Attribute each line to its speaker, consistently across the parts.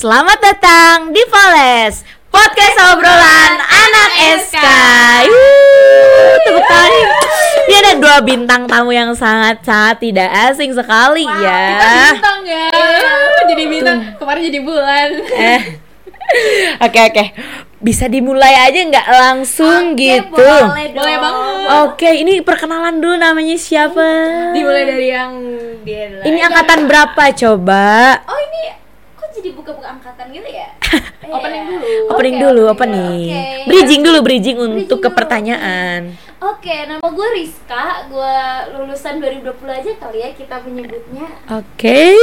Speaker 1: Selamat datang di Voles Podcast obrolan anak SK Yuh, Tepuk tangan. Ini ada dua bintang tamu yang sangat-sangat tidak asing sekali ya.
Speaker 2: bintang ya. Jadi bintang. Kemarin jadi bulan.
Speaker 1: Eh. Oke oke. Bisa dimulai aja nggak langsung gitu?
Speaker 3: boleh,
Speaker 2: boleh banget.
Speaker 1: Oke ini perkenalan dulu namanya siapa?
Speaker 2: Dimulai dari yang dia
Speaker 1: Ini angkatan berapa coba?
Speaker 3: Oh ini jadi buka-buka angkatan gitu ya?
Speaker 2: opening
Speaker 3: Iya.
Speaker 2: dulu.
Speaker 1: Opening
Speaker 3: Oke,
Speaker 1: dulu opening.
Speaker 3: oke.
Speaker 1: Bridging dulu bridging untuk
Speaker 3: dulu.
Speaker 1: ke pertanyaan
Speaker 3: Oke, nama gue Rizka, gue lulusan 2020 aja kali ya kita menyebutnya.
Speaker 1: Oke.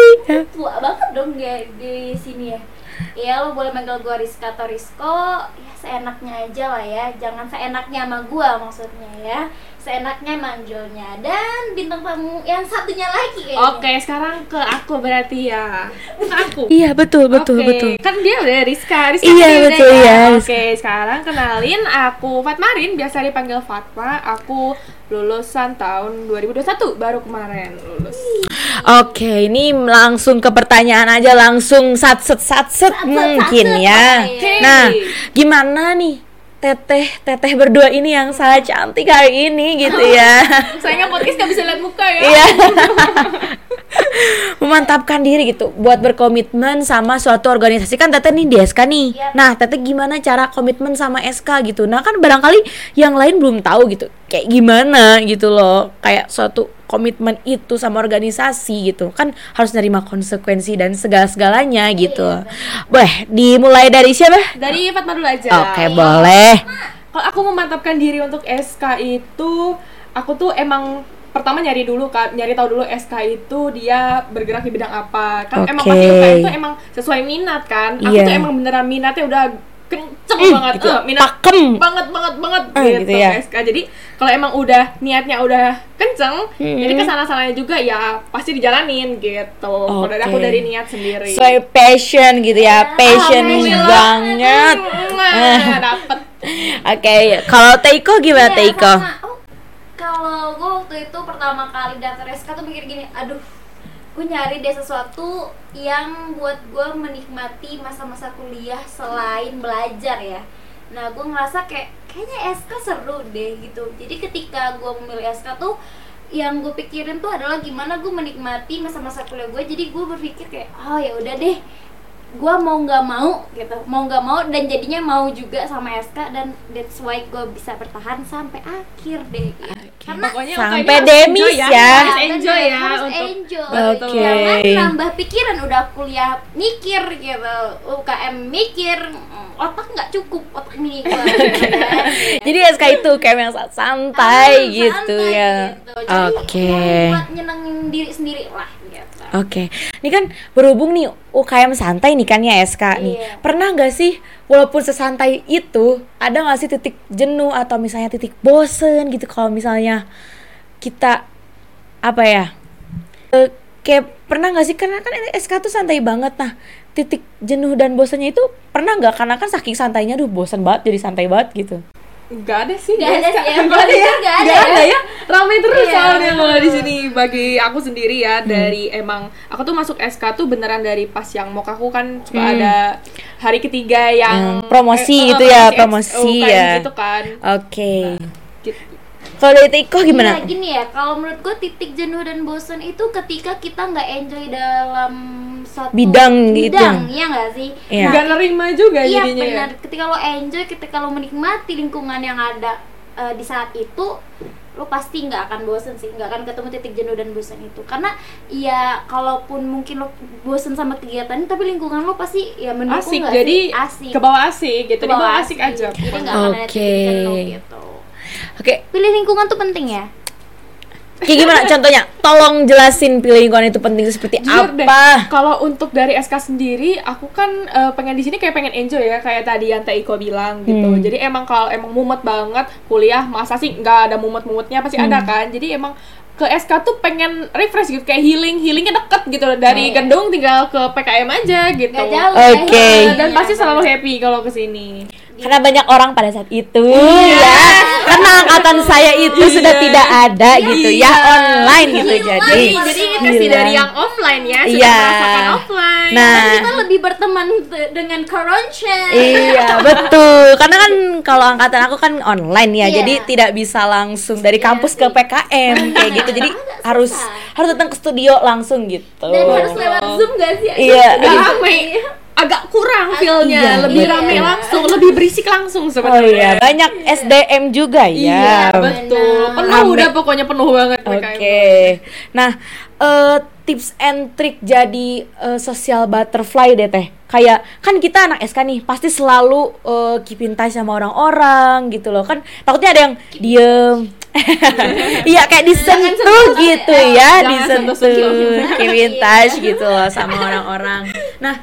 Speaker 3: Tua banget dong dia di sini ya. Iya lo boleh manggil gue Rizka atau Rizko. Ya seenaknya aja lah ya. Jangan seenaknya sama gue maksudnya ya Seenaknya manggilnya Dan bintang tamu yang satunya lagi kayaknya
Speaker 2: Oke, sekarang ke aku berarti ya. Ke aku.
Speaker 1: Iya betul betul
Speaker 2: Oke,
Speaker 1: betul
Speaker 2: Kan dia udah Rizka, Rizka
Speaker 1: Iya,
Speaker 2: kan
Speaker 1: betul,
Speaker 2: ya.
Speaker 1: ya.
Speaker 2: Oke, sekarang kenalin aku Fatmarin, biasa dipanggil Fatma. Aku lulusan tahun 2021, baru kemarin lulus.
Speaker 1: Oke ini langsung ke pertanyaan aja langsung sat set sat set mungkin
Speaker 3: sat,
Speaker 1: ya
Speaker 3: oke.
Speaker 1: Nah gimana nih teteh teteh berdua ini yang sangat cantik hari ini gitu ya.
Speaker 2: Sayangnya podcast gak bisa lihat muka ya.
Speaker 1: Iya. Memantapkan diri gitu buat berkomitmen sama suatu organisasi. Kan teteh nih di SK nih.
Speaker 3: Yap.
Speaker 1: nah teteh gimana cara komitmen sama SK gitu? Nah kan barangkali yang lain belum tahu gitu. Kayak gimana gitu loh? Kayak suatu komitmen itu sama organisasi gitu kan harus nerima konsekuensi dan segala-segalanya gitu boleh dimulai dari siapa
Speaker 2: Dari Fatma dulu aja.
Speaker 1: oke boleh
Speaker 2: Kalau aku memantapkan diri untuk SK itu, aku tuh emang pertama nyari dulu kan, nyari tahu dulu SK itu dia bergerak di bidang apa. Kan emang
Speaker 1: Oke.
Speaker 2: pasti UK itu emang sesuai minat kan. Aku
Speaker 1: Iya.
Speaker 2: tuh emang beneran minatnya udah kenceng
Speaker 1: Hmm,
Speaker 2: banget,
Speaker 1: gitu.
Speaker 2: Eh, minat
Speaker 1: Pakem.
Speaker 2: banget banget banget
Speaker 1: Ah,
Speaker 2: gitu,
Speaker 1: gitu ya.
Speaker 2: SK. Jadi kalau emang udah niatnya udah kenceng,
Speaker 1: Hmm.
Speaker 2: jadi ke sana sananya juga ya pasti dijalanin gitu. Kalau dari aku dari niat sendiri.
Speaker 1: sesuai passion gitu ya passion
Speaker 2: Alhamdulillah.
Speaker 1: banget
Speaker 2: Mwah, dapet.
Speaker 1: Oke, kalau Teiko gimana
Speaker 3: Iya,
Speaker 1: Teiko?
Speaker 3: sama. Kalau gue waktu itu pertama kali daftar SK tuh mikir gini, aduh, gue nyari deh sesuatu yang buat gue menikmati masa-masa kuliah selain belajar ya. Nah, gue ngerasa kayak kayaknya SK seru deh gitu. Jadi ketika gue memilih SK tuh yang gue pikirin tuh adalah gimana gue menikmati masa-masa kuliah gue. Jadi gue berpikir kayak, oh ya udah deh, gue mau nggak mau gitu mau nggak mau dan jadinya mau juga sama SK dan that's why gue bisa bertahan sampai akhir deh gitu. karena
Speaker 2: Pokoknya
Speaker 1: Sampai
Speaker 2: UKM
Speaker 1: demis
Speaker 2: enjoy
Speaker 1: ya.
Speaker 2: Harus enjoy ya
Speaker 3: harus
Speaker 2: untuk
Speaker 3: enjoy
Speaker 1: Oke.
Speaker 3: jangan nambah pikiran udah kuliah mikir gitu UKM mikir mm, otak nggak cukup otak mini gue
Speaker 1: Jadi SK itu kayak yang santai gitu
Speaker 3: Ah, santai
Speaker 1: ya.
Speaker 3: gitu.
Speaker 1: Oke.
Speaker 3: ya, buat nyenengin diri sendiri lah gitu
Speaker 1: Oke, ini kan berhubung nih UKM santai nih kan ya SK nih.
Speaker 3: Iya.
Speaker 1: Pernah nggak sih walaupun sesantai itu ada nggak sih titik jenuh atau misalnya titik bosen gitu kalau misalnya kita apa ya? Eh, kayak pernah nggak sih karena kan SK tuh santai banget nah titik jenuh dan bosannya itu pernah nggak karena kan saking santainya duh bosan banget jadi santai banget gitu.
Speaker 2: Gak ada sih,
Speaker 3: Nggak ada sih, ya.
Speaker 2: Nggak ada ya,
Speaker 3: Nggak ada
Speaker 2: ada
Speaker 3: ya.
Speaker 2: ya. Ramai terus
Speaker 3: Iya,
Speaker 2: soalnya kalau di sini bagi aku sendiri ya dari emang aku tuh masuk SK tuh beneran dari pas yang mau aku kan suka
Speaker 1: Hmm.
Speaker 2: ada hari ketiga yang
Speaker 1: Hmm, promosi
Speaker 2: eh,
Speaker 1: gitu
Speaker 2: eh,
Speaker 1: ya,
Speaker 2: promosi
Speaker 1: promosi
Speaker 2: UKM
Speaker 1: ya.
Speaker 2: gitu kan.
Speaker 1: Oke.
Speaker 2: Gitu.
Speaker 1: Kalau dari Tiko gimana?
Speaker 3: Iya gini ya, kalau menurut gue titik jenuh dan bosan itu ketika kita nggak enjoy dalam suatu
Speaker 1: Bidang gitu.
Speaker 3: bidang, iya nggak sih?
Speaker 1: Iya.
Speaker 2: Gak nerima juga
Speaker 3: Iya
Speaker 2: jadinya ya.
Speaker 3: benar. Ketika lo enjoy, ketika lo menikmati lingkungan yang ada eh, di saat itu, lo pasti nggak akan bosen sih, nggak akan ketemu titik jenuh dan bosan itu. Karena ya kalaupun mungkin lo bosen sama kegiatan, tapi lingkungan lo pasti ya mendukung
Speaker 2: Asik,
Speaker 3: nggak
Speaker 2: jadi
Speaker 3: sih? asik.
Speaker 2: ke bawah asik gitu, di
Speaker 3: Ke
Speaker 2: bawah asik aja.
Speaker 1: Oke.
Speaker 3: jenuh gitu.
Speaker 1: Oke,
Speaker 3: Pilih lingkungan tuh penting ya.
Speaker 1: Kayak gimana contohnya? Tolong jelasin pilih lingkungan itu penting seperti
Speaker 2: Jujur
Speaker 1: apa?
Speaker 2: kalau untuk dari SK sendiri, aku kan eh, pengen di sini kayak pengen enjoy ya, kayak tadi yang Teh Iko bilang gitu.
Speaker 1: Hmm.
Speaker 2: Jadi emang kalau emang mumet banget kuliah, masa sih nggak ada mumet-mumetnya pasti ada
Speaker 1: Hmm.
Speaker 2: kan. Jadi emang ke SK tuh pengen refresh gitu, kayak healing, healingnya deket gitu dari
Speaker 3: Oh.
Speaker 2: gedung tinggal ke PKM aja gitu.
Speaker 3: Nggak jauh.
Speaker 1: Oke.
Speaker 3: ya,
Speaker 2: Eh, dan
Speaker 3: iya,
Speaker 2: pasti selalu happy kalau ke sini.
Speaker 1: Karena banyak orang pada saat itu ya karena angkatan saya itu sudah tidak ada gitu ya online gitu
Speaker 3: Gila,
Speaker 1: jadi.
Speaker 2: Jadi
Speaker 1: Gila.
Speaker 2: dari yang offline ya, sudah
Speaker 1: Iya.
Speaker 2: merasakan offline.
Speaker 1: nah
Speaker 3: Kan kita lebih berteman de- dengan Corona.
Speaker 1: Iya betul karena kan kalau angkatan aku kan online ya
Speaker 3: Iya.
Speaker 1: jadi tidak bisa langsung dari
Speaker 3: Iya
Speaker 1: kampus ke
Speaker 3: sih.
Speaker 1: PKM kayak gitu jadi harus
Speaker 3: susah.
Speaker 1: harus datang ke studio langsung gitu
Speaker 3: Dan harus lewat Zoom gak sih?
Speaker 1: Iya.
Speaker 2: Rame. Agak kurang feel-nya,
Speaker 1: Iya,
Speaker 2: lebih
Speaker 3: betul.
Speaker 2: rame langsung, lebih berisik langsung
Speaker 1: Oh
Speaker 2: sebenarnya.
Speaker 1: iya banyak SDM juga
Speaker 2: Iya,
Speaker 1: ya
Speaker 2: betul.
Speaker 3: benar.
Speaker 2: Penuh
Speaker 1: Rame.
Speaker 2: udah pokoknya penuh banget
Speaker 1: Oke,
Speaker 2: PKM.
Speaker 1: nah eh, tips and trick jadi eh, social butterfly deh teh. Kayak kan kita anak SK nih, pasti selalu eh, keep in touch sama orang-orang gitu loh kan. Takutnya ada yang diem. Iya kayak disentuh gitu ya, disentuh, keep in touch gitu loh sama orang-orang. Nah,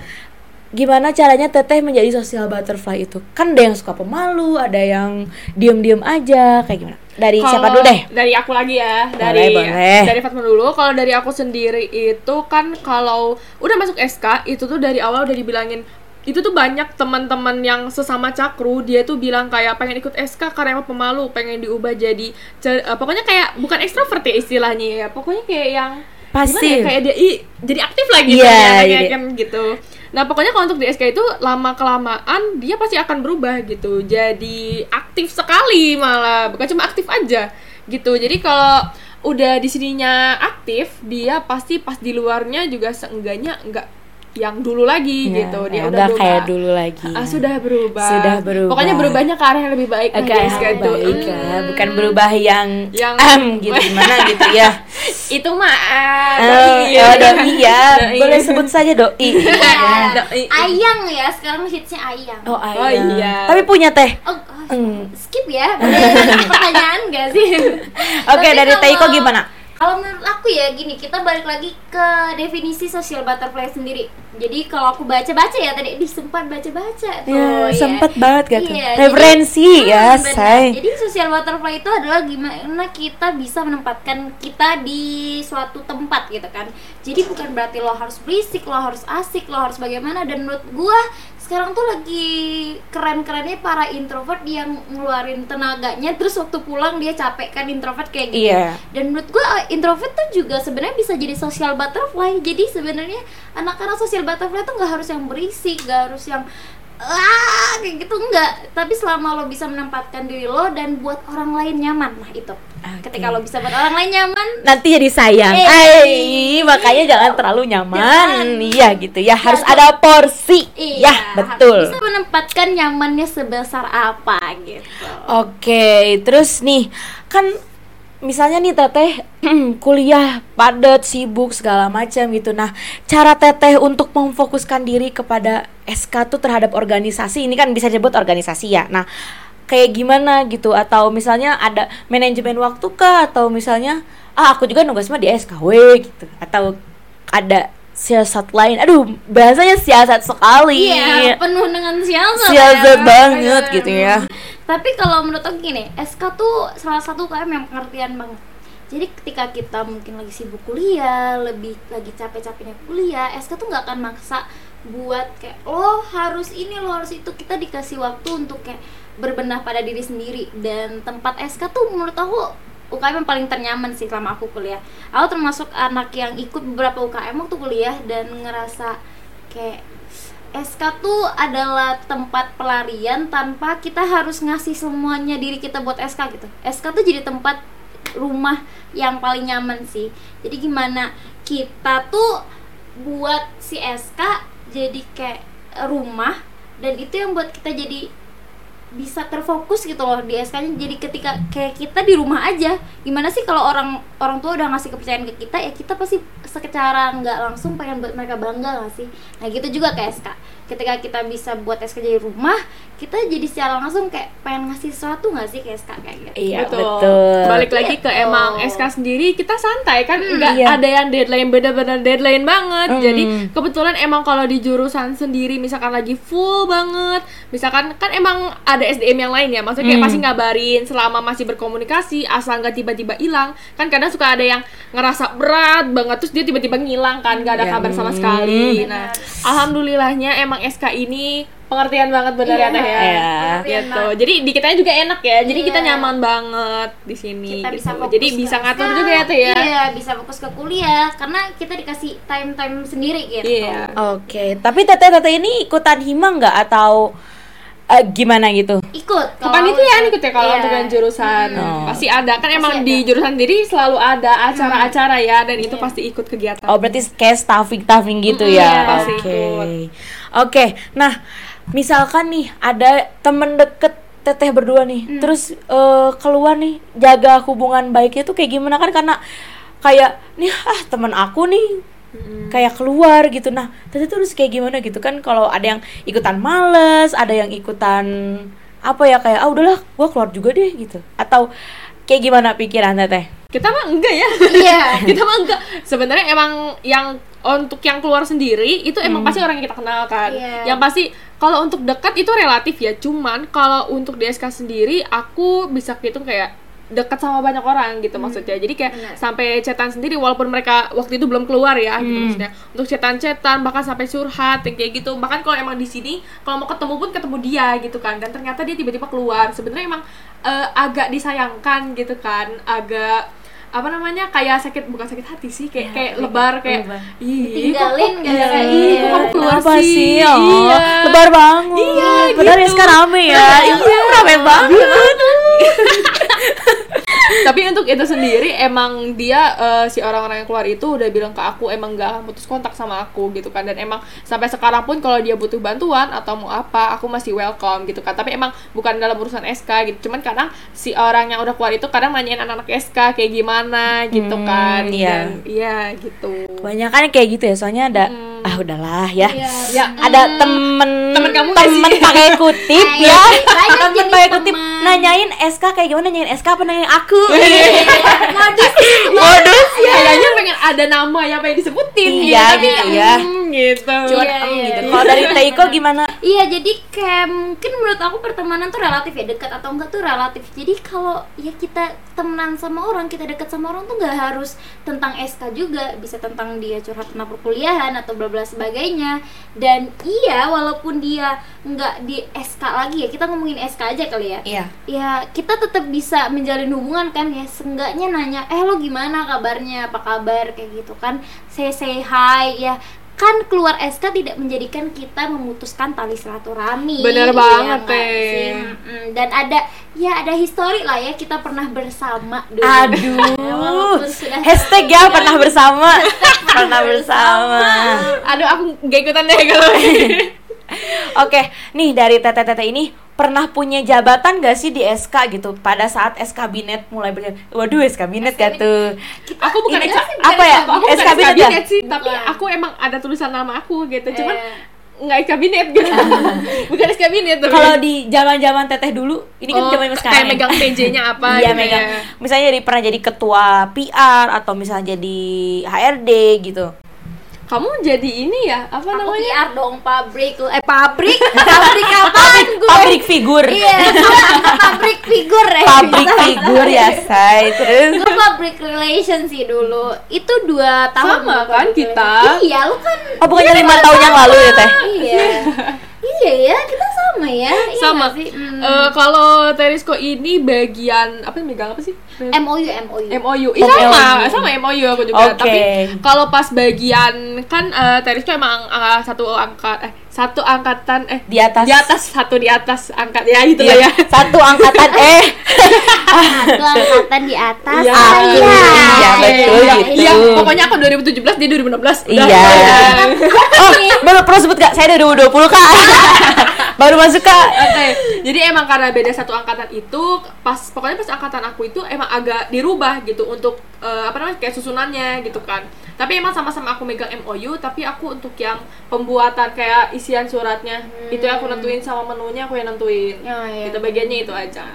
Speaker 1: gimana caranya teteh menjadi social butterfly itu? Kan ada yang suka pemalu, ada yang diem-diem aja, kayak gimana? Dari siapa
Speaker 2: Kalau
Speaker 1: dulu deh?
Speaker 2: Dari aku lagi ya.
Speaker 1: Boleh,
Speaker 2: Dari
Speaker 1: boleh.
Speaker 2: dari Fatma dulu. Kalau dari aku sendiri itu kan kalau udah masuk SK itu tuh dari awal udah dibilangin itu tuh banyak teman-teman yang sesama cakru dia tuh bilang kayak pengen ikut SK karena emang pemalu pengen diubah jadi eh, pokoknya kayak bukan ekstrovert ya istilahnya ya pokoknya kayak yang
Speaker 1: Pasif.
Speaker 2: ya, kayak dia i- jadi aktif lagi
Speaker 1: Iya,
Speaker 2: kan,
Speaker 1: jadi-
Speaker 2: kan gitu. Nah pokoknya kalau untuk di SK itu lama kelamaan dia pasti akan berubah gitu. Jadi aktif sekali malah bukan cuma aktif aja gitu. Jadi kalau udah di sininya aktif dia pasti pas di luarnya juga seenggaknya enggak yang dulu lagi
Speaker 1: Ya,
Speaker 2: gitu dia
Speaker 1: ya,
Speaker 2: udah
Speaker 1: kayak dulu lagi.
Speaker 2: Ah, sudah berubah
Speaker 1: Sudah berubah.
Speaker 2: pokoknya berubahnya ke arah yang lebih baik lah
Speaker 1: Oke,
Speaker 2: di SK itu.
Speaker 1: baik ya.
Speaker 2: Hmm.
Speaker 1: Bukan berubah yang
Speaker 2: Yang-
Speaker 1: am gitu gimana gitu ya.
Speaker 2: itu mah ah,
Speaker 1: Eh,
Speaker 2: doi.
Speaker 1: oh, doi ya.
Speaker 2: Doi.
Speaker 1: Boleh sebut saja doi.
Speaker 3: Iya.
Speaker 2: Doi.
Speaker 3: Ayang ya, sekarang hitsnya Ayang.
Speaker 1: Oh,
Speaker 2: Oh,
Speaker 1: iya.
Speaker 2: iya.
Speaker 1: Tapi punya teh.
Speaker 3: Oh, oh,
Speaker 1: Hmm.
Speaker 3: skip ya. Boleh pertanyaan gak sih?
Speaker 1: Oke,
Speaker 3: Tapi
Speaker 1: dari
Speaker 3: kalau-
Speaker 1: Teiko gimana?
Speaker 3: Kalau menurut aku ya gini, kita balik lagi ke definisi social butterfly sendiri. Jadi kalau aku baca-baca ya tadi disempat baca-baca tuh
Speaker 1: Ya,
Speaker 3: ya.
Speaker 1: sempet banget gak tuh?
Speaker 3: Iya,
Speaker 1: Referensi
Speaker 3: jadi-
Speaker 1: ya,
Speaker 3: Hmm, benar.
Speaker 1: say.
Speaker 3: Jadi social butterfly itu adalah gimana kita bisa menempatkan kita di suatu tempat gitu kan. Jadi bukan berarti lo harus berisik, lo harus asik, lo harus bagaimana dan menurut gua sekarang tuh lagi keren-kerennya para introvert yang ngeluarin tenaganya terus waktu pulang dia capek kan introvert kayak gitu.
Speaker 1: Iya.
Speaker 3: Dan menurut gua introvert tuh juga sebenarnya bisa jadi social butterfly. Jadi sebenarnya anak-anak social butterfly tuh nggak harus yang berisik, nggak harus yang ah kayak gitu enggak tapi selama lo bisa menempatkan diri lo dan buat orang lain nyaman nah itu ketika lo bisa buat orang lain nyaman
Speaker 1: Nanti jadi sayang.
Speaker 3: Eh.
Speaker 1: Ay, makanya jangan terlalu nyaman.
Speaker 3: Jangan.
Speaker 1: Iya gitu ya, harus
Speaker 3: Jangan.
Speaker 1: ada porsi.
Speaker 3: iya
Speaker 1: ya, betul.
Speaker 3: harus bisa menempatkan nyamannya sebesar apa gitu
Speaker 1: Oke, terus nih kan misalnya nih teteh kuliah padat sibuk segala macam gitu. Nah, cara teteh untuk memfokuskan diri kepada SK tuh terhadap organisasi ini kan bisa disebut organisasi ya. Nah, kayak gimana gitu atau misalnya ada manajemen waktu kah atau misalnya ah aku juga nugas mah di SKW gitu atau ada siasat lain. Aduh, bahasanya siasat sekali.
Speaker 3: iya penuh dengan siasat
Speaker 1: Siasat
Speaker 3: ya.
Speaker 1: banget gitu ya.
Speaker 3: Tapi kalau menurut aku gini SK tuh salah satu KM yang pengertian banget. Jadi ketika kita mungkin lagi sibuk kuliah lebih lagi capek-capeknya kuliah SK tuh nggak akan maksa buat kayak lo harus ini lo harus itu. Kita dikasih waktu untuk kayak berbenah pada diri sendiri. Dan tempat SK tuh menurut aku UKM yang paling ternyaman sih selama aku kuliah. Aku termasuk anak yang ikut beberapa UKM waktu kuliah dan ngerasa kayak SK tuh adalah tempat pelarian tanpa kita harus ngasih semuanya diri kita buat SK gitu. SK tuh jadi tempat rumah yang paling nyaman sih. Jadi gimana kita tuh buat si SK jadi kayak rumah dan itu yang buat kita jadi bisa terfokus gitu loh di SK-nya jadi ketika kayak kita di rumah aja gimana sih kalau orang orang tua udah ngasih kepercayaan ke kita ya kita pasti secara nggak langsung pengen buat mereka bangga gak sih nah gitu juga kayak SK ketika kita bisa buat SK jadi rumah kita jadi secara langsung kayak pengen ngasih sesuatu gak sih ke SK kayak gitu
Speaker 1: Iya,
Speaker 2: betul.
Speaker 1: betul.
Speaker 2: Balik lagi ke
Speaker 3: Gitu.
Speaker 2: emang SK sendiri kita santai kan nggak
Speaker 1: iya.
Speaker 2: ada yang deadline bener-bener deadline banget.
Speaker 1: Hmm.
Speaker 2: Jadi kebetulan emang kalau di jurusan sendiri misalkan lagi full banget, misalkan kan emang ada ada SDM yang lain ya maksudnya kayak
Speaker 1: Hmm.
Speaker 2: pasti ngabarin selama masih berkomunikasi asal nggak tiba-tiba hilang kan kadang suka ada yang ngerasa berat banget terus dia tiba-tiba ngilang kan nggak ada
Speaker 1: Ya.
Speaker 2: kabar sama sekali
Speaker 1: Hmm.
Speaker 2: nah alhamdulillahnya emang SK ini pengertian banget bener ya
Speaker 3: Iya.
Speaker 2: teh ya.
Speaker 3: Pengertian
Speaker 2: gitu jadi di kitanya juga enak ya jadi kita
Speaker 3: Iya.
Speaker 2: nyaman banget di sini
Speaker 3: kita
Speaker 2: gitu.
Speaker 3: bisa fokus
Speaker 2: jadi
Speaker 3: ke
Speaker 2: bisa ngatur juga ya teh ya
Speaker 3: iya bisa fokus ke kuliah karena kita dikasih time time sendiri gitu
Speaker 2: Iya.
Speaker 1: Oke, tapi teteh-teteh ini ikutan hima nggak atau eh, gimana gitu?
Speaker 3: ikut
Speaker 2: Bukan itu ya ikut ya kalau
Speaker 3: Iya.
Speaker 2: untuk yang jurusan
Speaker 1: Hmm.
Speaker 2: pasti ada kan
Speaker 3: Pasti
Speaker 2: emang
Speaker 3: ada.
Speaker 2: di jurusan diri selalu ada acara-acara ya dan itu pasti ikut kegiatan.
Speaker 1: Oh berarti kayak staffing staffing gitu
Speaker 2: Mm-mm,
Speaker 1: ya?
Speaker 2: iya, pasti
Speaker 1: Oke,
Speaker 2: ikut.
Speaker 1: oke. Nah, misalkan nih ada temen deket teteh berdua nih,
Speaker 2: Hmm.
Speaker 1: terus eh, keluar nih jaga hubungan baiknya tuh kayak gimana kan? Karena kayak nih ah temen aku nih kayak keluar gitu. Nah, teteh tuh harus kayak gimana gitu kan? Kalau ada yang ikutan males, ada yang ikutan apa ya kayak ah udahlah, gua keluar juga deh gitu. Atau kayak gimana pikiran teteh?
Speaker 2: Kita mah enggak ya.
Speaker 3: iya
Speaker 2: kita mah enggak. Sebenarnya emang yang untuk yang keluar sendiri itu emang pasti orang yang kita kenal kan.
Speaker 3: Iya.
Speaker 2: Yang pasti kalau untuk dekat itu relatif ya. Cuman kalau untuk di SK sendiri aku bisa hitung kayak dekat sama banyak orang gitu maksudnya. Jadi kayak
Speaker 3: Benar.
Speaker 2: sampai chatan sendiri walaupun mereka waktu itu belum keluar ya gitu
Speaker 1: Hmm.
Speaker 2: maksudnya. Untuk chatan-chatan bahkan sampai curhat yang kayak gitu. Bahkan kalau emang di sini kalau mau ketemu pun ketemu dia gitu kan. Dan ternyata dia tiba-tiba keluar. Sebenarnya emang eh, agak disayangkan gitu kan. Agak apa namanya kayak sakit bukan sakit hati sih kayak
Speaker 1: Ya,
Speaker 2: kayak
Speaker 1: kayak
Speaker 2: lebar kayak ih kok-
Speaker 3: Ditinggalin
Speaker 2: kok- iya,
Speaker 3: dia.
Speaker 2: kok kamu keluar sih,
Speaker 1: sih? Oh,
Speaker 2: iya
Speaker 1: lebar banget.
Speaker 2: Iya,
Speaker 1: Padahal
Speaker 2: gitu.
Speaker 1: ya sekarang rame ya. Iya, rame banget.
Speaker 2: Tapi untuk itu sendiri emang dia eh, si orang-orang yang keluar itu udah bilang ke aku emang gak akan putus kontak sama aku gitu kan. Dan emang sampai sekarang pun kalau dia butuh bantuan atau mau apa aku masih welcome gitu kan. Tapi emang bukan dalam urusan SK gitu. Cuman kadang si orang yang udah keluar itu kadang nanyain anak-anak SK kayak gimana gitu
Speaker 1: Hmm,
Speaker 2: kan.
Speaker 1: iya.
Speaker 2: Dan- iya gitu.
Speaker 1: Banyak kayak gitu ya, soalnya ada
Speaker 2: Mm.
Speaker 1: Ah udahlah ya.
Speaker 3: Iya.
Speaker 2: ya
Speaker 1: Ada temen
Speaker 2: Temen kamu
Speaker 1: temen pakai kutip ya. Temen pakai kutip nanyain SK kayak gimana nanyain SK apa nanyain aku.
Speaker 3: modus
Speaker 1: Modus ya.
Speaker 2: kayaknya pengen ada nama yang pengen disebutin
Speaker 1: Iya,
Speaker 2: tapi
Speaker 1: gitu ya.
Speaker 2: mm, gitu
Speaker 1: Cuman
Speaker 3: Iya,
Speaker 1: em
Speaker 3: iya,
Speaker 1: gitu.
Speaker 3: iya.
Speaker 1: Kalau dari Teiko gimana?
Speaker 3: Iya jadi kayak mungkin menurut aku pertemanan tuh relatif ya dekat atau enggak tuh relatif. Jadi kalau ya kita temenan sama orang, kita dekat sama orang tuh nggak harus tentang SK juga, bisa tentang dia curhat tentang perkuliahan atau bla bla sebagainya. Dan iya walaupun dia nggak di SK lagi ya, kita ngomongin SK aja kali ya.
Speaker 1: Iya.
Speaker 3: Ya kita tetap bisa menjalin hubungan kan ya, seenggaknya nanya, eh lo gimana kabarnya, apa kabar kayak gitu kan, say say hi ya kan keluar SK tidak menjadikan kita memutuskan tali silaturahmi
Speaker 2: Bener
Speaker 3: Iya
Speaker 2: banget, Teh.
Speaker 3: dan ada ya ada histori lah ya kita pernah bersama dulu
Speaker 1: Aduh.
Speaker 3: sudah
Speaker 1: Hashtag ya pernah bersama. pernah bersama.
Speaker 2: aduh aku gak ikutan deh kalau
Speaker 1: Oke, nih dari teteh-teteh ini pernah punya jabatan gak sih di SK gitu pada saat SK kabinet mulai berjalan? Waduh, SK kabinet gak tuh?
Speaker 2: aku bukan
Speaker 1: Ini
Speaker 2: SK
Speaker 1: apa ya? SK kabinet ya?
Speaker 2: sih tapi aku emang ada tulisan nama aku gitu cuman
Speaker 3: Eh.
Speaker 2: nggak SK kabinet gitu bukan SK kabinet tapi
Speaker 1: Kalau di zaman-zaman teteh dulu, ini kan
Speaker 2: Oh,
Speaker 1: zaman
Speaker 2: kayak
Speaker 1: sekarang. ya?
Speaker 2: megang PJ-nya apa
Speaker 1: Iya,
Speaker 2: gitu
Speaker 1: megang.
Speaker 2: ya.
Speaker 1: Misalnya jadi pernah jadi ketua PR atau misalnya jadi HRD gitu.
Speaker 2: Kamu jadi ini ya apa
Speaker 3: aku
Speaker 2: namanya
Speaker 3: PR dong pabrik eh pabrik pabrik apaan gue
Speaker 1: Pabrik figur.
Speaker 3: iya angkat pabrik figur ya
Speaker 1: Pabrik figur ya, say. Terus
Speaker 3: gue public relation sih dulu itu dua tahun
Speaker 2: Sama kan kita?
Speaker 3: relation. iya lu kan
Speaker 1: Oh, bukannya lima tahun yang lalu ya, Teh?
Speaker 3: iya iya ya kita sama ya iya
Speaker 2: sama
Speaker 3: sih? Hmm.
Speaker 2: Eh, kalau Terisco ini bagian apa megang apa sih
Speaker 3: MOU MOU
Speaker 2: MOU. Ih, sama,
Speaker 1: MOU.
Speaker 2: sama MOU aku juga.
Speaker 1: Oke.
Speaker 2: Tapi kalau pas bagian kan eh Terisco emang eh, satu angkat eh satu angkatan eh
Speaker 1: Di atas.
Speaker 2: di atas satu di atas angkat ya gitu lah
Speaker 1: Iya,
Speaker 2: ya.
Speaker 1: Satu angkatan eh
Speaker 3: satu angkatan di atas
Speaker 2: Iya.
Speaker 3: saya
Speaker 1: Iya, betul
Speaker 2: Iya,
Speaker 1: gitu.
Speaker 2: Iya, pokoknya aku 2017 dia 2016. Udah.
Speaker 1: Iya. Oh, baru perlu sebut gak? Saya 2020 kak Baru masuk kak
Speaker 2: Oke, jadi emang karena beda satu angkatan itu, pas pokoknya pas angkatan aku itu emang agak dirubah gitu untuk eh, apa namanya kayak susunannya gitu kan. Tapi emang sama-sama aku megang MOU, tapi aku untuk yang pembuatan kayak isian suratnya itu yang aku nentuin sama menunya aku yang nentuin.
Speaker 3: Oh, iya.
Speaker 2: Itu bagiannya itu aja.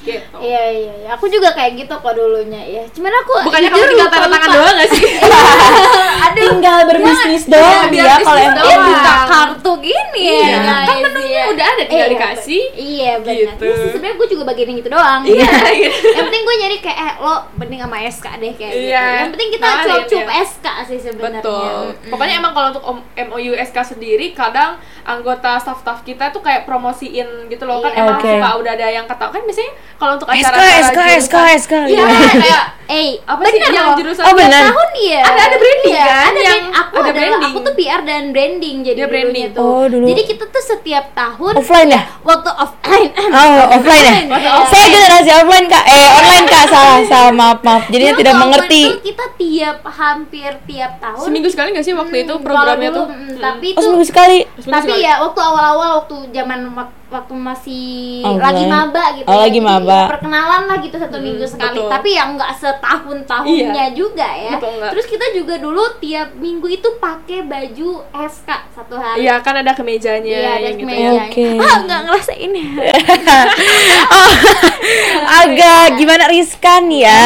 Speaker 2: Gitu
Speaker 3: Iya iya iya. Aku juga kayak gitu kok dulunya ya. Cuman aku
Speaker 2: bukannya kamu tinggal tanda tangan doang gak sih
Speaker 1: tinggal berbisnis
Speaker 3: Jangan.
Speaker 1: doang
Speaker 2: Iya,
Speaker 1: dia
Speaker 2: biar
Speaker 1: kalau emang
Speaker 3: Dia
Speaker 2: doang.
Speaker 3: buka kartu gini ya.
Speaker 2: Iya,
Speaker 3: guys,
Speaker 2: kan menunya
Speaker 3: iya.
Speaker 2: udah ada, tinggal
Speaker 3: Iya,
Speaker 2: dikasih.
Speaker 3: Iya benar.
Speaker 2: Gitu.
Speaker 3: Iya sih, sebenarnya gue juga bagian yang gitu doang.
Speaker 2: Iya, gitu.
Speaker 3: Yang penting gue nyari kayak eh lo mending sama SK deh kayak gitu.
Speaker 2: Iya,
Speaker 3: Yang penting kita
Speaker 2: kenalin,
Speaker 3: cuap-cuap
Speaker 2: ya.
Speaker 3: SK sih sebenarnya.
Speaker 2: Betul.
Speaker 3: Mm-mm.
Speaker 2: Pokoknya emang kalau untuk MOU SK sendiri kadang anggota staff-staff kita tuh kayak promosiin gitu loh. Kan
Speaker 3: Iya.
Speaker 2: emang suka udah ada yang ketahui kan biasanya kalau untuk
Speaker 1: SK
Speaker 2: acara
Speaker 1: SK SK SK
Speaker 2: Iya, kayak
Speaker 3: Eh,
Speaker 2: apa sih
Speaker 3: bener
Speaker 2: yang jurusan
Speaker 1: Oh, bener.
Speaker 3: tahun iya.
Speaker 2: Ada- ada branding
Speaker 3: Iya,
Speaker 2: kan,
Speaker 3: Ada
Speaker 2: yang
Speaker 3: brand- aku
Speaker 2: ada
Speaker 3: adalah
Speaker 2: branding.
Speaker 3: aku tuh PR dan branding jadi
Speaker 2: Dia
Speaker 3: dulunya
Speaker 2: branding.
Speaker 3: tuh.
Speaker 1: Oh, dulu.
Speaker 3: Jadi kita tuh setiap tahun
Speaker 1: Offline ya?
Speaker 3: waktu offline.
Speaker 1: Oh, offline ya?
Speaker 3: Waktu
Speaker 1: Saya generasi offline kak, eh online kak, salah, salah, maaf, maaf. Jadinya
Speaker 3: Dulu
Speaker 1: tidak
Speaker 3: waktu
Speaker 1: mengerti.
Speaker 3: itu kita tiap hampir tiap tahun
Speaker 2: seminggu sekali nggak sih waktu itu
Speaker 3: Hmm,
Speaker 2: programnya tuh?
Speaker 3: dulu, mm, tapi
Speaker 1: Oh
Speaker 3: itu
Speaker 1: seminggu sekali.
Speaker 3: Tapi ya waktu awal-awal waktu zaman wak- waktu masih lagi maba gitu
Speaker 1: Oh,
Speaker 3: ya.
Speaker 1: lagi maba.
Speaker 3: ya perkenalan lah gitu satu minggu sekali
Speaker 2: betul.
Speaker 3: tapi yang nggak setahun tahunnya
Speaker 2: Iya.
Speaker 3: juga ya
Speaker 2: Betul,
Speaker 3: terus kita juga dulu tiap minggu itu pakai baju SK satu hari
Speaker 2: Iya kan ada kemejanya
Speaker 3: Iya, ada
Speaker 2: yang gitu.
Speaker 3: kemejanya.
Speaker 1: Oke.
Speaker 3: Ah, nggak ngerasain ya.
Speaker 1: oh, agak gimana riskan ya.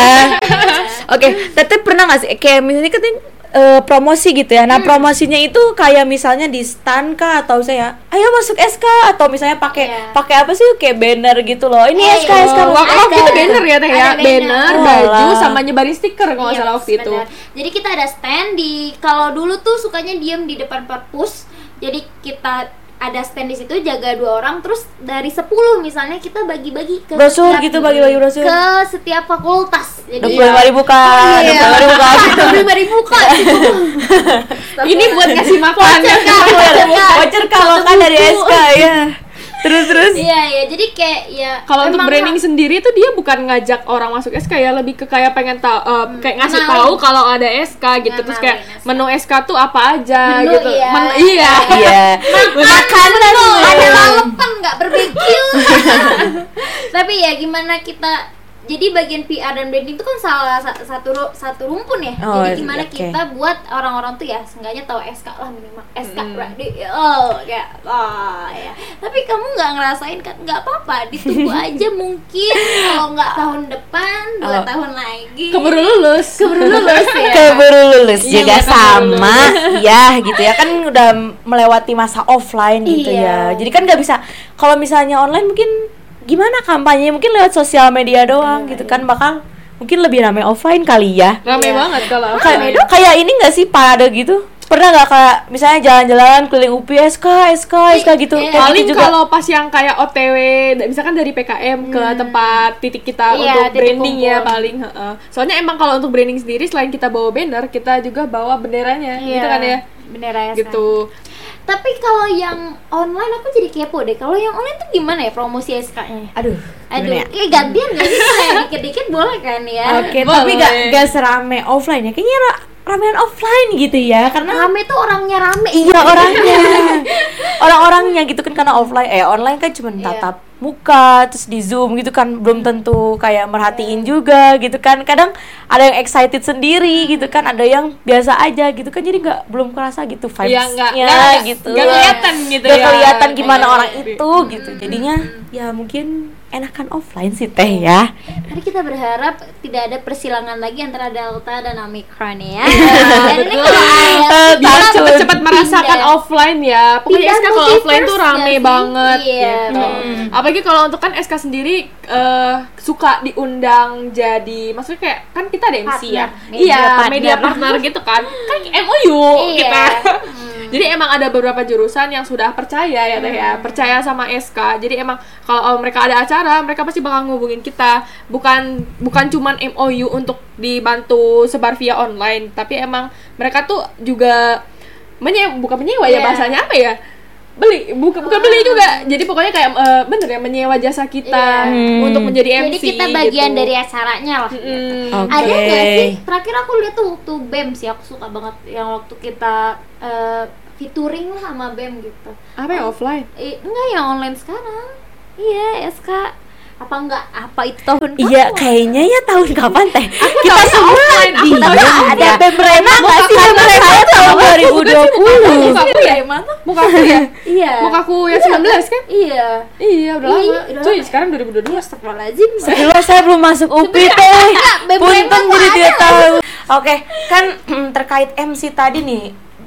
Speaker 1: Oke, tapi pernah nggak sih kayak misalnya kan eh, promosi gitu ya. Nah, promosinya itu kayak misalnya di stand kah atau saya ayo masuk SK atau misalnya pakai
Speaker 3: Iya.
Speaker 1: pakai apa sih kayak banner gitu loh. Ini
Speaker 3: Eh,
Speaker 1: SK
Speaker 3: iya.
Speaker 1: SK.
Speaker 3: Ada.
Speaker 2: waktu itu banner ya teh ya,
Speaker 3: banner.
Speaker 2: banner, baju,
Speaker 1: Walah.
Speaker 2: sama nyebarin stiker kalau nggak
Speaker 3: Iya,
Speaker 2: salah waktu itu.
Speaker 3: Jadi kita ada stand di kalau dulu tuh sukanya diem di depan perpus. Jadi kita ada stand di situ jaga dua orang terus dari 10 misalnya kita bagi-bagi ke
Speaker 1: Brosur
Speaker 3: setiap-
Speaker 1: gitu, bagi-bagi brosur.
Speaker 3: ke setiap fakultas. Jadi
Speaker 1: Dua puluh ribu kak,
Speaker 3: Oh,
Speaker 1: dua
Speaker 3: iya.
Speaker 1: puluh ribu kak.
Speaker 3: Dua puluh ribu kak.
Speaker 2: Ini buat ngasih makan.
Speaker 3: Voucher, Kak. Voucher, Kak.
Speaker 1: Voucher kalau kan dari SK ya. Terus terus.
Speaker 3: Iya iya jadi kayak ya
Speaker 2: Kalau untuk branding
Speaker 3: ha-
Speaker 2: sendiri tuh dia bukan ngajak orang masuk SK ya, lebih ke kayak pengen tahu eh, kayak ngasih
Speaker 3: kenalin.
Speaker 2: tahu kalau ada SK gitu. Terus kayak
Speaker 3: Kenalin SK.
Speaker 2: menu SK tuh apa aja
Speaker 3: Menu,
Speaker 2: gitu.
Speaker 3: iya.
Speaker 2: Men- iya.
Speaker 1: Iya.
Speaker 3: makanan ada lalapan nggak berbekil tapi ya gimana kita jadi bagian PR dan branding itu kan salah sa- satu satu rumpun ya.
Speaker 1: Oh,
Speaker 3: jadi gimana
Speaker 1: oke.
Speaker 3: kita buat orang-orang tuh ya seenggaknya tahu SK lah minimal. SK
Speaker 2: Mm.
Speaker 3: berarti oh kayak oh ya. Tapi kamu nggak ngerasain kan nggak apa-apa ditunggu aja mungkin. Kalau nggak tahun depan dua
Speaker 1: Oh.
Speaker 3: tahun lagi.
Speaker 2: Keburu lulus.
Speaker 3: keburu lulus ya.
Speaker 1: Keburu lulus.
Speaker 2: Iya,
Speaker 1: juga sama. ya gitu ya. Kan udah melewati masa offline gitu
Speaker 3: Iya.
Speaker 1: ya jadi kan nggak bisa kalau misalnya online mungkin gimana kampanye mungkin lewat sosial media doang gitu kan bakal mungkin lebih ramai offline kali ya
Speaker 2: Rame
Speaker 3: Iya.
Speaker 2: banget kalau aku.
Speaker 1: kayak kayak ini nggak sih parade gitu pernah nggak kayak misalnya jalan-jalan keliling UPI SK SK SK gitu
Speaker 3: Iya.
Speaker 1: Kayak
Speaker 2: Paling
Speaker 1: gitu juga
Speaker 2: kalau pas yang kayak OTW, misalkan dari PKM ke tempat titik kita
Speaker 3: Iya,
Speaker 2: untuk
Speaker 3: titik
Speaker 2: branding ya
Speaker 3: kumpul.
Speaker 2: paling. heeh. Soalnya emang kalau untuk branding sendiri selain kita bawa banner, kita juga bawa benderanya, gitu kan ya.
Speaker 3: bener ya
Speaker 2: Gitu.
Speaker 3: Tapi kalau yang online aku jadi kepo deh. Kalau yang online tuh gimana ya promosi SK-nya?
Speaker 1: aduh
Speaker 3: Aduh,
Speaker 1: ya?
Speaker 3: eh gantian gak sih kayak dikit-dikit boleh kan ya?
Speaker 1: Oke,
Speaker 2: Boleh.
Speaker 1: tapi gak, gak serame offline ya. Kayaknya ra- ramean offline gitu ya, karena
Speaker 3: Rame tuh orangnya rame.
Speaker 1: iya orangnya, orang-orangnya gitu kan karena offline, eh online kan cuma
Speaker 3: Iya.
Speaker 1: tatap muka, terus di zoom gitu kan belum tentu kayak merhatiin
Speaker 3: Iya.
Speaker 1: juga gitu kan. Kadang ada yang excited sendiri gitu kan, ada yang biasa aja gitu kan. Jadi nggak belum kerasa gitu
Speaker 2: Iya,
Speaker 1: vibesnya
Speaker 2: nggak
Speaker 1: gitu.
Speaker 2: nggak kelihatan gitu
Speaker 1: Nggak
Speaker 2: ya.
Speaker 1: kelihatan gimana
Speaker 2: Iya.
Speaker 1: orang itu gitu. Jadinya ya mungkin enakan offline sih teh ya.
Speaker 3: Mari kita berharap tidak ada persilangan lagi antara Delta dan Omicron ya. Dan ini
Speaker 1: Eh,
Speaker 2: Biar
Speaker 1: takut.
Speaker 2: cepet-cepet merasakan
Speaker 3: Pindah.
Speaker 2: offline ya. Pokoknya SK kalau offline tuh rame
Speaker 3: sih?
Speaker 2: banget
Speaker 3: Iya,
Speaker 2: gitu.
Speaker 3: bener.
Speaker 2: Apalagi kalau untuk kan SK sendiri eh, suka diundang jadi maksudnya kayak kan kita ada MC ya.
Speaker 3: Partner, media
Speaker 2: Iya,
Speaker 3: partner.
Speaker 2: media partner gitu kan. Kan MOU
Speaker 3: Iya.
Speaker 2: kita.
Speaker 3: Hmm.
Speaker 2: Jadi emang ada beberapa jurusan yang sudah percaya ya teh ya, percaya sama SK. Jadi emang kalau mereka ada acara, mereka pasti bakal ngubungin kita. Bukan bukan cuman MOU untuk dibantu sebar via online, tapi emang mereka tuh juga menyewa bukan menyewa ya
Speaker 3: Iya.
Speaker 2: bahasanya apa ya? Beli, bukan bukan beli juga. Jadi pokoknya kayak eh, bener ya menyewa jasa kita
Speaker 3: Iya.
Speaker 2: untuk menjadi
Speaker 3: Jadi
Speaker 2: MC.
Speaker 3: kita bagian
Speaker 2: gitu.
Speaker 3: dari acaranya lah.
Speaker 2: Mm-mm.
Speaker 1: Oke.
Speaker 3: Ada nggak sih? Terakhir aku lihat tuh waktu BEM sih, aku suka banget yang waktu kita eh, featuring lah sama BEM gitu.
Speaker 2: Apa ya offline?
Speaker 3: Eh, enggak yang online sekarang. Iya, SK. apa enggak? Apa itu tahun
Speaker 1: Iya,
Speaker 3: kapan?
Speaker 1: kayaknya ya tahun kapan teh? Kita semua
Speaker 2: offline, aku
Speaker 1: di ada Pemrema nggak sih Pemrema tahun 2020
Speaker 2: Mukaku ya? Mukaku ya?
Speaker 3: Iya.
Speaker 2: Mukaku yang 19 kan?
Speaker 3: Iya.
Speaker 2: Iya udah
Speaker 3: Iya,
Speaker 2: lama
Speaker 3: udah
Speaker 2: Cuy sekarang 2022
Speaker 3: Astagfirullahaladzim.
Speaker 1: Sebelum saya belum masuk UPI teh. Punten jadi tidak tahu. Oke, kan terkait MC tadi nih.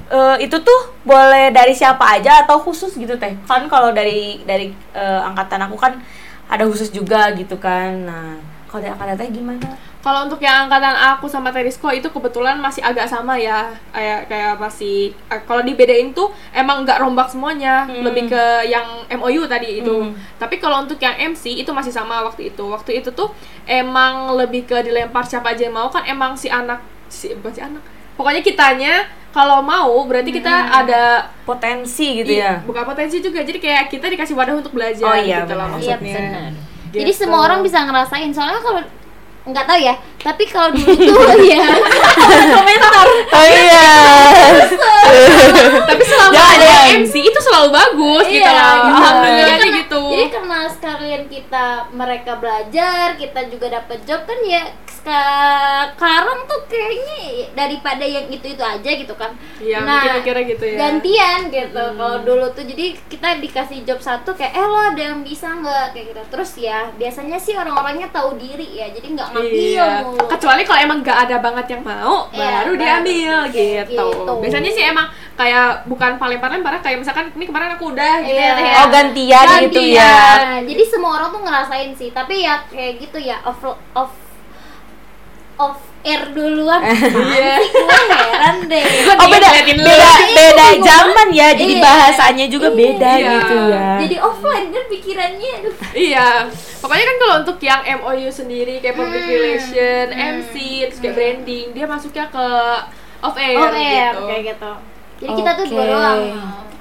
Speaker 1: Eh, itu tuh boleh dari siapa aja atau khusus gitu teh? Kan kalau dari dari eh, angkatan aku kan ada khusus juga gitu kan. Nah, kalau dari angkatan teh gimana?
Speaker 2: Kalau untuk yang angkatan aku sama Terisko itu kebetulan masih agak sama ya, kayak kayak masih eh, kalau dibedain tuh emang nggak rombak semuanya,
Speaker 1: Hmm.
Speaker 2: lebih ke yang MOU tadi itu.
Speaker 1: Hmm.
Speaker 2: Tapi kalau untuk yang MC itu masih sama waktu itu. Waktu itu tuh emang lebih ke dilempar siapa aja yang mau kan emang si anak si bukan si anak. Pokoknya kitanya kalau mau berarti kita ada
Speaker 1: Potensi gitu ya.
Speaker 2: bukan potensi juga. Jadi kayak kita dikasih wadah untuk belajar
Speaker 1: Oh iya,
Speaker 2: gitu lah
Speaker 1: benar.
Speaker 3: Iya,
Speaker 2: maksudnya.
Speaker 3: benar.
Speaker 2: Gitu.
Speaker 3: Jadi semua orang bisa ngerasain. Soalnya kalau nggak tahu ya, tapi kalau dulu tuh ya
Speaker 2: komentar.
Speaker 1: Oh iya.
Speaker 2: tapi selama
Speaker 1: Jangan,
Speaker 2: ada. MC itu selalu bagus gitu
Speaker 3: Iya,
Speaker 2: loh
Speaker 3: gitu.
Speaker 2: alhamdulillah
Speaker 3: Jadi karena-
Speaker 2: gitu
Speaker 3: Jadi karena sekalian kita mereka belajar, kita juga dapat job kan ya sekarang tuh kayaknya daripada yang itu itu aja gitu kan.
Speaker 2: Iya,
Speaker 3: nah,
Speaker 2: mikir-mikirnya gitu ya.
Speaker 3: Gantian gitu. Kalau dulu tuh jadi kita dikasih job satu kayak eh lo ada yang bisa nggak kayak gitu. Terus ya biasanya sih orang-orangnya tahu diri ya, jadi nggak ngambil
Speaker 2: Iya.
Speaker 3: mulu.
Speaker 2: Kecuali kalau emang gak ada banget yang mau,
Speaker 3: Iya,
Speaker 2: baru
Speaker 3: baru.
Speaker 2: diambil gitu.
Speaker 3: Gitu.
Speaker 2: Biasanya sih emang kayak bukan lempar-lempar kayak misalkan ini kemarin aku udah gitu
Speaker 3: Iya.
Speaker 2: ya. Ya.
Speaker 1: Oh gantian gitu ya.
Speaker 3: Nah, jadi semua orang tuh ngerasain sih, tapi ya kayak gitu ya off off off air duluan.
Speaker 2: Iya.
Speaker 3: Gue heran deh.
Speaker 1: Oh beda beda beda
Speaker 3: Iya.
Speaker 1: zaman ya. Jadi
Speaker 3: Iya.
Speaker 1: bahasanya juga beda
Speaker 2: Iya.
Speaker 1: gitu ya.
Speaker 3: Jadi offline kan pikirannya aduh.
Speaker 2: Iya. Pokoknya kan kalau untuk yang MOU sendiri kayak public
Speaker 3: Hmm.
Speaker 2: relation,
Speaker 3: Hmm.
Speaker 2: MC, terus kayak branding, dia masuknya ke off air,
Speaker 3: Off air
Speaker 2: gitu.
Speaker 3: kayak gitu. Jadi kita tuh dua doang.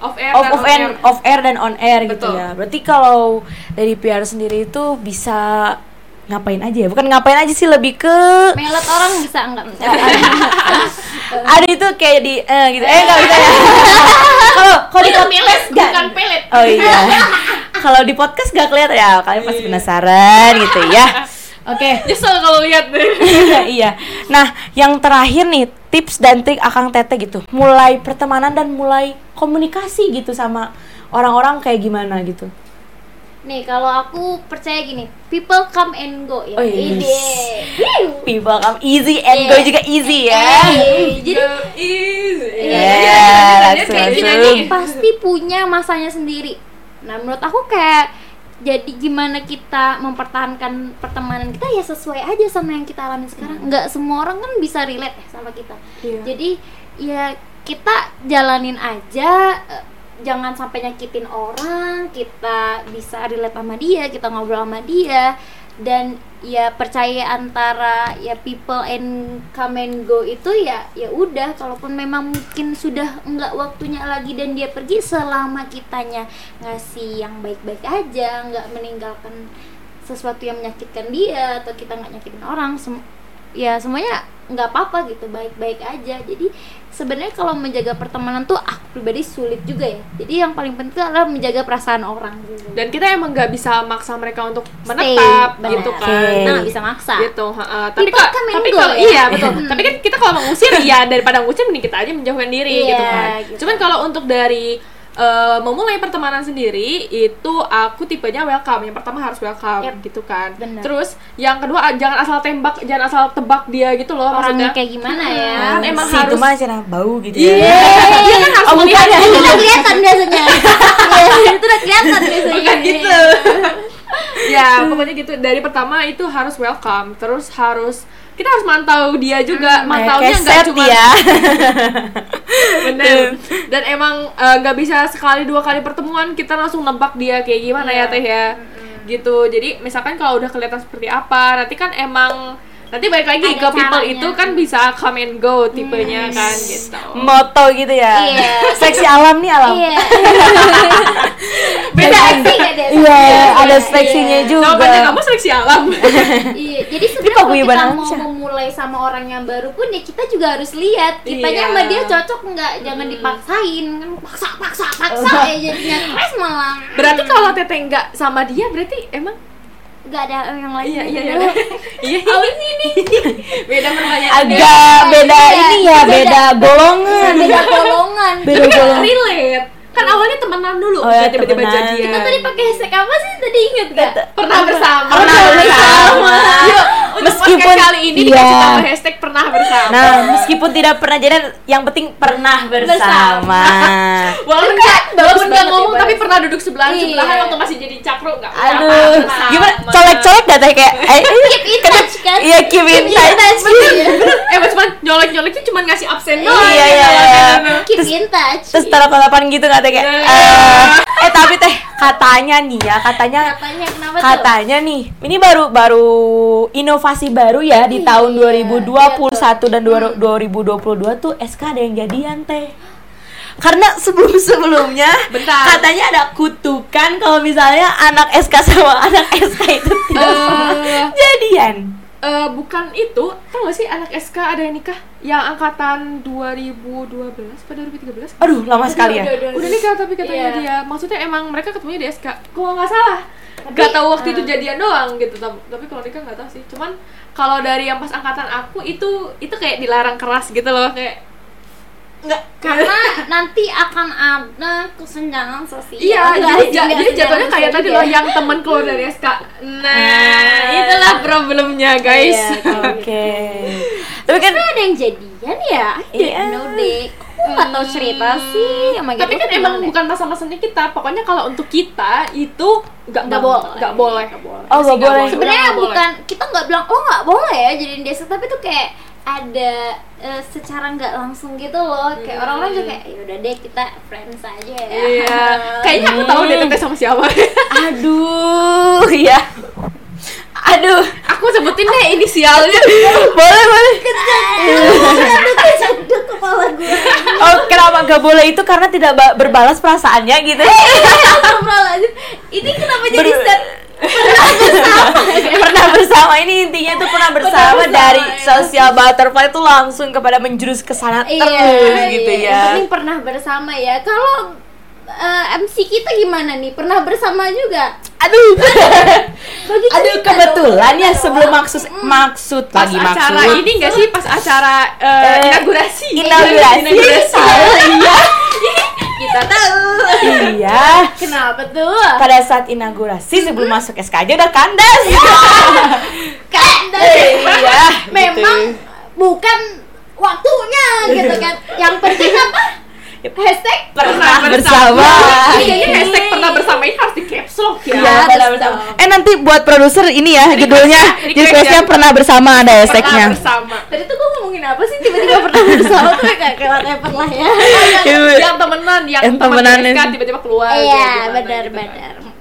Speaker 2: Off air
Speaker 1: off
Speaker 2: dan
Speaker 1: off
Speaker 2: on
Speaker 1: air off air dan on air gitu
Speaker 2: Betul.
Speaker 1: ya. Berarti kalau dari PR sendiri itu bisa ngapain aja ya? Bukan ngapain aja sih lebih ke
Speaker 3: Melet orang bisa enggak?
Speaker 1: ada itu kayak di eh gitu. Eh enggak bisa ya. Kalau kalau di
Speaker 2: Pelet,
Speaker 1: nggak-
Speaker 2: bukan pelet.
Speaker 1: Oh iya. kalau di podcast gak kelihatan ya. Kalian pasti penasaran gitu ya. Oke.
Speaker 2: Nyesel kalau lihat deh.
Speaker 1: iya. Nah, yang terakhir nih tips dan trik Akang Tete gitu. Mulai pertemanan dan mulai komunikasi gitu sama orang-orang kayak gimana gitu.
Speaker 3: Nih kalau aku percaya gini, people come and go ya.
Speaker 1: Oh, yes.
Speaker 3: Ide. Hiu.
Speaker 1: People come easy and go
Speaker 3: Iya.
Speaker 1: juga easy ya.
Speaker 3: Eh, Jadi
Speaker 2: easy.
Speaker 3: Iya,
Speaker 1: langsung,
Speaker 3: pasti punya masanya sendiri. Nah, menurut aku kayak jadi gimana kita mempertahankan pertemanan kita ya sesuai aja sama yang kita alami sekarang. Nggak semua orang kan bisa relate ya sama kita.
Speaker 2: Iya.
Speaker 3: Jadi ya kita jalanin aja eh, jangan sampai nyakitin orang, kita bisa relate sama dia, kita ngobrol sama dia dan ya percaya antara ya people and come and go itu ya ya udah. Kalaupun memang mungkin sudah enggak waktunya lagi dan dia pergi selama kitanya ngasih yang baik-baik aja nggak meninggalkan sesuatu yang menyakitkan dia atau kita nggak nyakitin orang ya semuanya nggak apa-apa gitu baik-baik aja jadi sebenarnya kalau menjaga pertemanan tuh aku pribadi sulit juga ya jadi yang paling penting adalah menjaga perasaan orang gitu
Speaker 2: Dan kita emang nggak bisa maksa mereka untuk
Speaker 3: Stay,
Speaker 2: menetap
Speaker 3: benar.
Speaker 2: gitu kan.
Speaker 3: Kita nggak bisa maksa
Speaker 2: gitu ha-ha. tapi kok
Speaker 3: and
Speaker 2: tapi kalau
Speaker 3: ya.
Speaker 2: iya betul
Speaker 3: Hmm.
Speaker 2: tapi kan kita kalau mau ngusir ya daripada ngusir mending kita aja menjauhkan diri
Speaker 3: Iya,
Speaker 2: gitu kan
Speaker 3: gitu.
Speaker 2: cuman kalau untuk dari eh, memulai pertemanan sendiri itu aku tipenya welcome. Yang pertama harus welcome
Speaker 3: Yep.
Speaker 2: gitu kan.
Speaker 3: Bener.
Speaker 2: terus yang kedua ah, jangan asal tembak jangan asal tebak dia gitu loh
Speaker 3: orangnya
Speaker 2: maksudnya.
Speaker 3: kayak gimana ya?
Speaker 2: Kan emang
Speaker 1: si
Speaker 2: harus
Speaker 1: itu mah bau gitu
Speaker 2: Iya,
Speaker 1: ya.
Speaker 2: dia kan harus
Speaker 1: Oh,
Speaker 2: melihat
Speaker 1: ya?
Speaker 3: itu udah kelihatan biasanya. Iya, itu udah kelihatan biasanya.
Speaker 2: Bukan gitu. Ya pokoknya gitu. Dari pertama itu harus welcome terus harus kita harus mantau dia juga mantaunya
Speaker 1: Kayak
Speaker 2: nggak cuma
Speaker 1: ya.
Speaker 2: bener dan emang eh, nggak bisa sekali dua kali pertemuan kita langsung nebak dia kayak gimana
Speaker 3: Iya.
Speaker 2: ya teh ya gitu jadi misalkan kalau udah kelihatan seperti apa nanti kan emang nanti balik lagi
Speaker 3: Ada
Speaker 2: ke people
Speaker 3: caranya.
Speaker 2: itu kan bisa come and go tipenya kan gitu
Speaker 1: Moto gitu ya.
Speaker 3: Iya.
Speaker 1: Seksi alam nih alam.
Speaker 3: iya
Speaker 2: beda
Speaker 3: deh?
Speaker 1: Iya, ada
Speaker 3: Iya,
Speaker 1: seksinya
Speaker 3: iya.
Speaker 1: juga.
Speaker 2: jawabannya kamu seleksi alam
Speaker 3: Iya, jadi sebenarnya kalau kita mau
Speaker 1: sih.
Speaker 3: memulai sama orang yang baru pun ya kita juga harus lihat kitanya
Speaker 2: Iya.
Speaker 3: sama dia cocok nggak, jangan dipaksain kan paksa paksa paksa ya jadinya stres malah.
Speaker 2: berarti kalau teteh nggak sama dia berarti emang
Speaker 3: gak ada yang lain
Speaker 2: Iya iya iya. Iya.
Speaker 3: Sih ini?
Speaker 2: Beda pertanyaan.
Speaker 1: agak beda
Speaker 3: Iya,
Speaker 1: ini ya
Speaker 3: beda.
Speaker 1: beda golongan
Speaker 3: beda golongan
Speaker 1: beda
Speaker 2: Tapi kan
Speaker 1: golongan
Speaker 2: relate. Kan awalnya temenan dulu,
Speaker 1: Oh, ya,
Speaker 2: tiba-tiba
Speaker 1: temenan.
Speaker 2: jadian.
Speaker 3: kita tadi pakai hashtag apa sih tadi inget gak
Speaker 2: pernah bersama.
Speaker 1: Pernah bersama.
Speaker 2: Yuk, untuk
Speaker 1: Meskipun-
Speaker 2: kali ini
Speaker 1: iya.
Speaker 2: dikasih tambah hashtag pernah bersama.
Speaker 1: nah meskipun tidak pernah jadi yang penting pernah bersama
Speaker 2: walaupun
Speaker 3: Kan
Speaker 2: nggak
Speaker 3: bagus
Speaker 2: walaupun nggak ngomong
Speaker 3: dibahas.
Speaker 2: tapi pernah duduk sebelahan
Speaker 3: Iya.
Speaker 2: sebelahan waktu masih jadi cakro nggak
Speaker 1: aduh
Speaker 2: apa-apa.
Speaker 1: gimana colek-colek dah teh kayak eh,
Speaker 3: keep in touch kan
Speaker 1: iya keep in touch
Speaker 3: iya.
Speaker 2: eh cuma nyolek nyoleknya cuma ngasih absen
Speaker 3: Iya,
Speaker 2: doang
Speaker 1: iya, iya, iya.
Speaker 3: keep in touch
Speaker 1: terus taruh kelapan gitu nggak teh kayak
Speaker 2: Iya.
Speaker 1: eh, eh tapi teh katanya nih ya katanya
Speaker 3: katanya kenapa tuh?
Speaker 1: katanya nih ini baru baru inovasi baru ya di
Speaker 3: Iya,
Speaker 1: tahun
Speaker 3: iya
Speaker 1: 2021 dan dua- 2022 tuh SK ada yang jadian teh. Karena sebelum sebelumnya
Speaker 2: Bentar.
Speaker 1: katanya ada kutukan kalau misalnya anak SK sama anak SK itu tidak
Speaker 2: Eh,
Speaker 1: jadian
Speaker 2: eh, bukan itu. Tau gak sih anak SK ada yang nikah? Yang angkatan 2012 pada 2013
Speaker 1: aduh lama sekali ya.
Speaker 3: Udah, udah,
Speaker 2: udah nikah tapi katanya
Speaker 3: Iya.
Speaker 2: dia maksudnya emang mereka ketemunya di SK kalau nggak salah. Nggak tahu waktu itu jadian doang gitu tapi, tapi kalau nikah nggak tahu sih. Cuman kalau dari yang pas angkatan aku itu itu kayak dilarang keras gitu loh. Kayak nggak
Speaker 3: karena nanti akan ada kesenjangan sosial
Speaker 2: Iya,
Speaker 3: Enggak
Speaker 2: jadi,
Speaker 3: enggak
Speaker 2: jadi
Speaker 3: sih,
Speaker 2: jatuhnya
Speaker 3: enggak
Speaker 2: kayak tadi loh yang temen keluar dari SK. Nah,
Speaker 1: Nah,
Speaker 2: itulah problemnya guys.
Speaker 1: Iya, oke tapi kan
Speaker 3: Tapi ada yang jadian ya
Speaker 1: Iya.
Speaker 3: know deh nggak tahu cerita sih Oh
Speaker 2: Tapi
Speaker 3: aku
Speaker 2: kan emang
Speaker 3: deh.
Speaker 2: bukan masa-masanya kita. Pokoknya kalau untuk kita itu nggak
Speaker 3: Nggak
Speaker 2: boleh, nggak boleh.
Speaker 1: Oh, nggak boleh.
Speaker 3: sebenarnya bukan kita nggak bilang oh nggak boleh ya jadiin desa tapi tuh kayak ada eh, secara nggak langsung gitu loh. Kayak orang-orang juga kayak yaudah deh kita friends aja ya.
Speaker 2: Iya, kayaknya aku tahu deh teteh sama siapa.
Speaker 1: aduh ya aduh
Speaker 2: aku sebutin deh inisialnya.
Speaker 1: boleh boleh.
Speaker 3: Aduh, kepala gue
Speaker 1: oh kenapa gak boleh itu? Karena tidak ba- berbalas perasaannya gitu.
Speaker 3: Astagfirullahaladzim. ini kenapa jadi
Speaker 1: Ber- pernah bersama ini intinya tuh pernah bersama
Speaker 3: bersama,
Speaker 1: dari
Speaker 3: ya.
Speaker 1: sosial butterfly itu langsung kepada menjurus ke sana terus gitu
Speaker 3: iya. Yang
Speaker 1: ya
Speaker 3: penting pernah bersama ya. Kalau eh, MC kita gimana nih? Pernah bersama juga?
Speaker 1: aduh
Speaker 3: Bagi
Speaker 1: aduh kebetulan ya sebelum maksud maksud
Speaker 2: Pas
Speaker 1: lagi
Speaker 2: acara
Speaker 1: maksud
Speaker 2: ini nggak sih pas acara eh,
Speaker 1: Eh,
Speaker 2: inaugurasi?
Speaker 1: inaugurasi
Speaker 2: Inaugurasi.
Speaker 1: salah iya
Speaker 3: kita tahu.
Speaker 1: iya
Speaker 3: Kenapa tuh?
Speaker 1: pada saat inaugurasi sebelum masuk SK aja udah kandas
Speaker 3: Kan
Speaker 1: iya
Speaker 3: memang bukan waktunya gitu kan. Yang penting apa? Hashtag
Speaker 1: pernah bersama
Speaker 2: Ini kayaknya hashtag pernah bersama ini harus di caps lock ya.
Speaker 1: Iya, pernah bersama. Eh nanti buat produser ini ya judulnya
Speaker 2: request
Speaker 1: requestnya
Speaker 2: ya.
Speaker 1: pernah bersama ada
Speaker 2: Pernah
Speaker 1: hashtagnya.
Speaker 2: bersama.
Speaker 3: Tadi tuh gue ngomongin apa sih tiba-tiba pernah bersama tuh kayak kayak lah ya.
Speaker 2: yang temenan, yang,
Speaker 1: Yang
Speaker 2: temen
Speaker 1: temenan
Speaker 2: tiba-tiba keluar.
Speaker 3: Iya, benar-benar.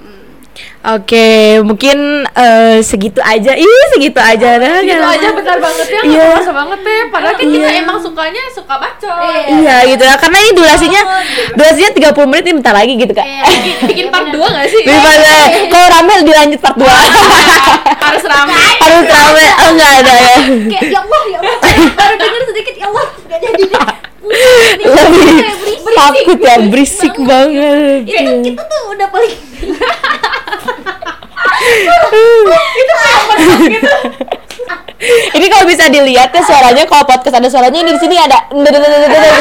Speaker 1: Oke, mungkin eh, segitu aja. Ih, segitu aja dah.
Speaker 2: Gitu
Speaker 1: nggak
Speaker 2: aja
Speaker 1: lama.
Speaker 2: bentar banget ya,
Speaker 1: Iya.
Speaker 2: kerasa banget deh. Padahal kan kita
Speaker 1: Iya.
Speaker 2: emang sukanya suka baca.
Speaker 3: Iya.
Speaker 1: Iya gitu ya, karena ini durasinya durasinya 30 menit ini bentar lagi gitu kak.
Speaker 3: Iya.
Speaker 2: Bikin, bikin part 2 gak sih?
Speaker 1: Daripada kalau rame dilanjut part 2
Speaker 2: Harus rame.
Speaker 1: Harus rame, oh enggak ada ya
Speaker 3: Kayak ya Allah, ya Allah. Baru denger sedikit ya Allah, gak jadi deh.
Speaker 1: Lebih takut ya, berisik banget
Speaker 3: Ya kan kita tuh udah paling
Speaker 1: Ini kalau bisa dilihat ya suaranya kalau podcast ada suaranya ini di sini ada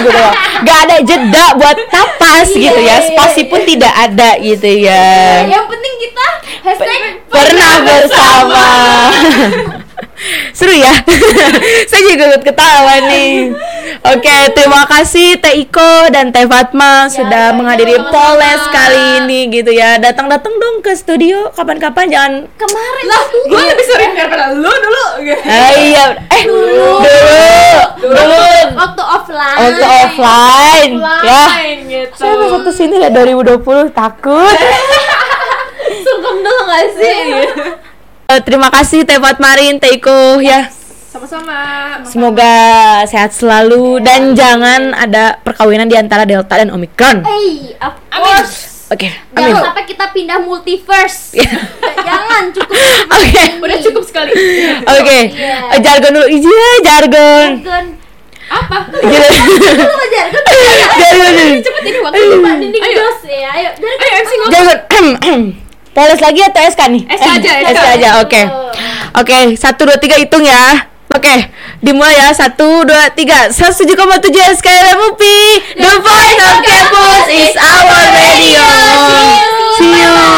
Speaker 1: gitu loh. Gak ada jeda buat napas gitu ya. Spasi pun tidak ada gitu ya.
Speaker 3: yang penting kita hashtag
Speaker 1: Pernah bersama. Seru ya. Saya juga ikut ketawa nih. Oke, terima kasih Teh Iko dan Teh Fatma sudah
Speaker 3: ya,
Speaker 1: menghadiri
Speaker 3: sama-sama.
Speaker 1: Poles kali ini gitu ya. Datang-datang dong ke studio kapan-kapan jangan
Speaker 3: kemarin
Speaker 2: Lah, gue lebih sering daripada lu dulu.
Speaker 1: Eh, iya. Eh, dulu. Dulu.
Speaker 3: waktu offline
Speaker 1: Waktu offline. Ya.
Speaker 2: Gitu.
Speaker 1: Saya mau satu sini lah 2020 takut.
Speaker 3: sungkem dulu gak sih
Speaker 1: terima kasih Teh Fatmarin, Teh Iko ya.
Speaker 2: Sama-sama.
Speaker 1: Semoga sehat selalu dan jangan ada perkawinan di antara Delta dan Omicron.
Speaker 3: hey of
Speaker 2: Amin.
Speaker 3: course
Speaker 1: Oke,
Speaker 3: jangan
Speaker 1: amin.
Speaker 3: sampai kita pindah multiverse
Speaker 1: Iya.
Speaker 3: jangan cukup
Speaker 1: Oke.
Speaker 2: Udah cukup sekali.
Speaker 1: Oke,
Speaker 3: Iya.
Speaker 1: Eh, jargon dulu. Iya, jargon.
Speaker 3: jargon
Speaker 2: Apa?
Speaker 1: Jargon.
Speaker 3: mau jargon
Speaker 1: Jargon.
Speaker 2: Cepet ini waktu
Speaker 3: Pak Dinding
Speaker 2: Ayo.
Speaker 3: ya ayo jargon
Speaker 2: Ayo MC ngomong.
Speaker 1: Jargon. Poles lagi atau SK nih?
Speaker 2: SK aja,
Speaker 1: eh,
Speaker 2: SK,
Speaker 1: SK aja. Oke. Oke, okay, satu dua tiga hitung ya. Oke, okay, dimulai ya. Satu, dua, tiga. Satu tujuh koma tujuh SK UPI. The voice of campus is our radio. See you.